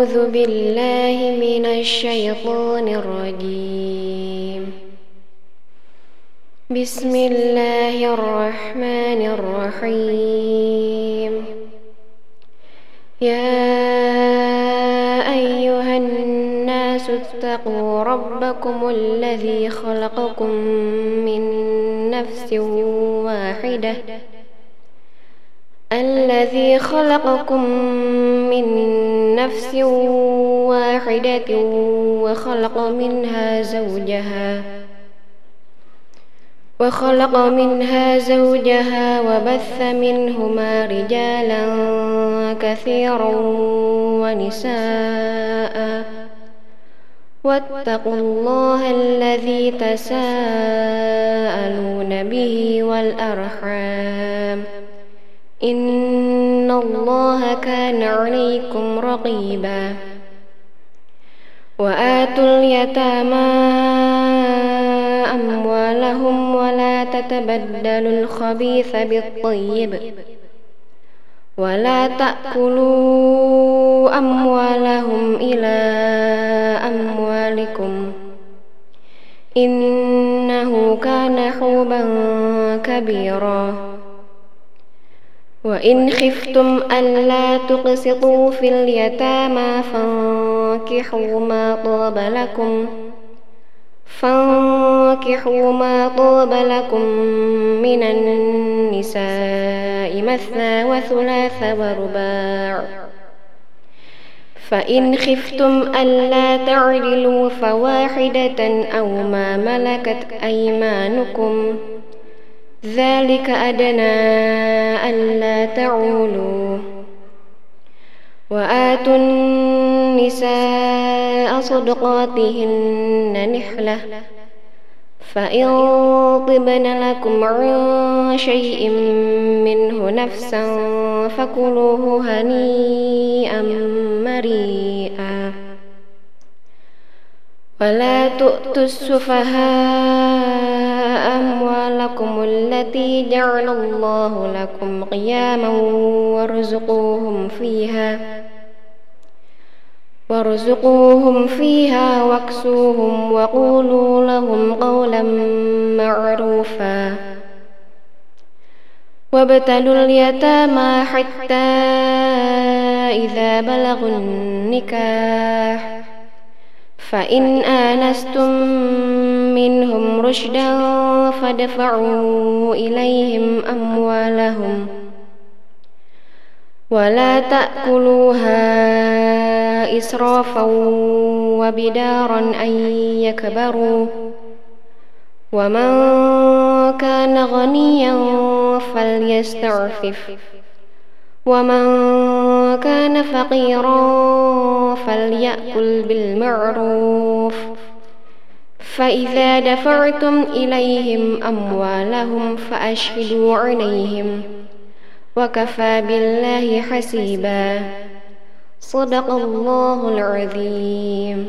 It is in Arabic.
أعوذ بالله من الشيطان الرجيم. بسم الله الرحمن الرحيم. يا أيها الناس اتقوا ربكم الذي خلقكم من نفس واحدة الذي خلقكم من نفس واحدة وخلق منها زوجها وخلق منها زوجها وبث منهما رجالا كثيرا ونساء. واتقوا الله الذي تساءلون به والأرحام. إن الله كان عليكم رقيبا. وآتوا اليتامى أموالهم ولا تتبدلوا الخبيث بالطيب. ولا تأكلوا أموالهم إلى أموالكم. إنه كان حوبا كبيرا. وإن خفتم ألا تقسطوا في اليتامى فانكحوا ما طاب لكم. فانكحوا ما طاب لكم من النساء مثنى وثلاث ورباع. فإن خفتم ألا تعدلوا فواحدة أو ما ملكت أيمانكم. ذلك أدنى ألا تعولوا وآتوا النساء صدقاتهن نحلة فإن طبن لكم عن شيء منه نفسا فكلوه هنيئا مريئا ولا تؤتوا السفهاء أموالكم التي جعل الله لكم قياما وارزقوهم فيها وارزقوهم فيها واكسوهم وقولوا لهم قولا معروفا وابتلوا اليتامى حتى إذا بلغوا النكاح فإن آنستم منهم رشدا فادفعوا إليهم أموالهم ولا تأكلوها إسرافا وبدارا أن يكبروا ومن كان غنيا فليستعفف ومن كان فقيرا فليأكل بالمعروف فإذا دفعتم إليهم أموالهم فأشهدوا عليهم وكفى بالله حسيبا. صدق الله العظيم.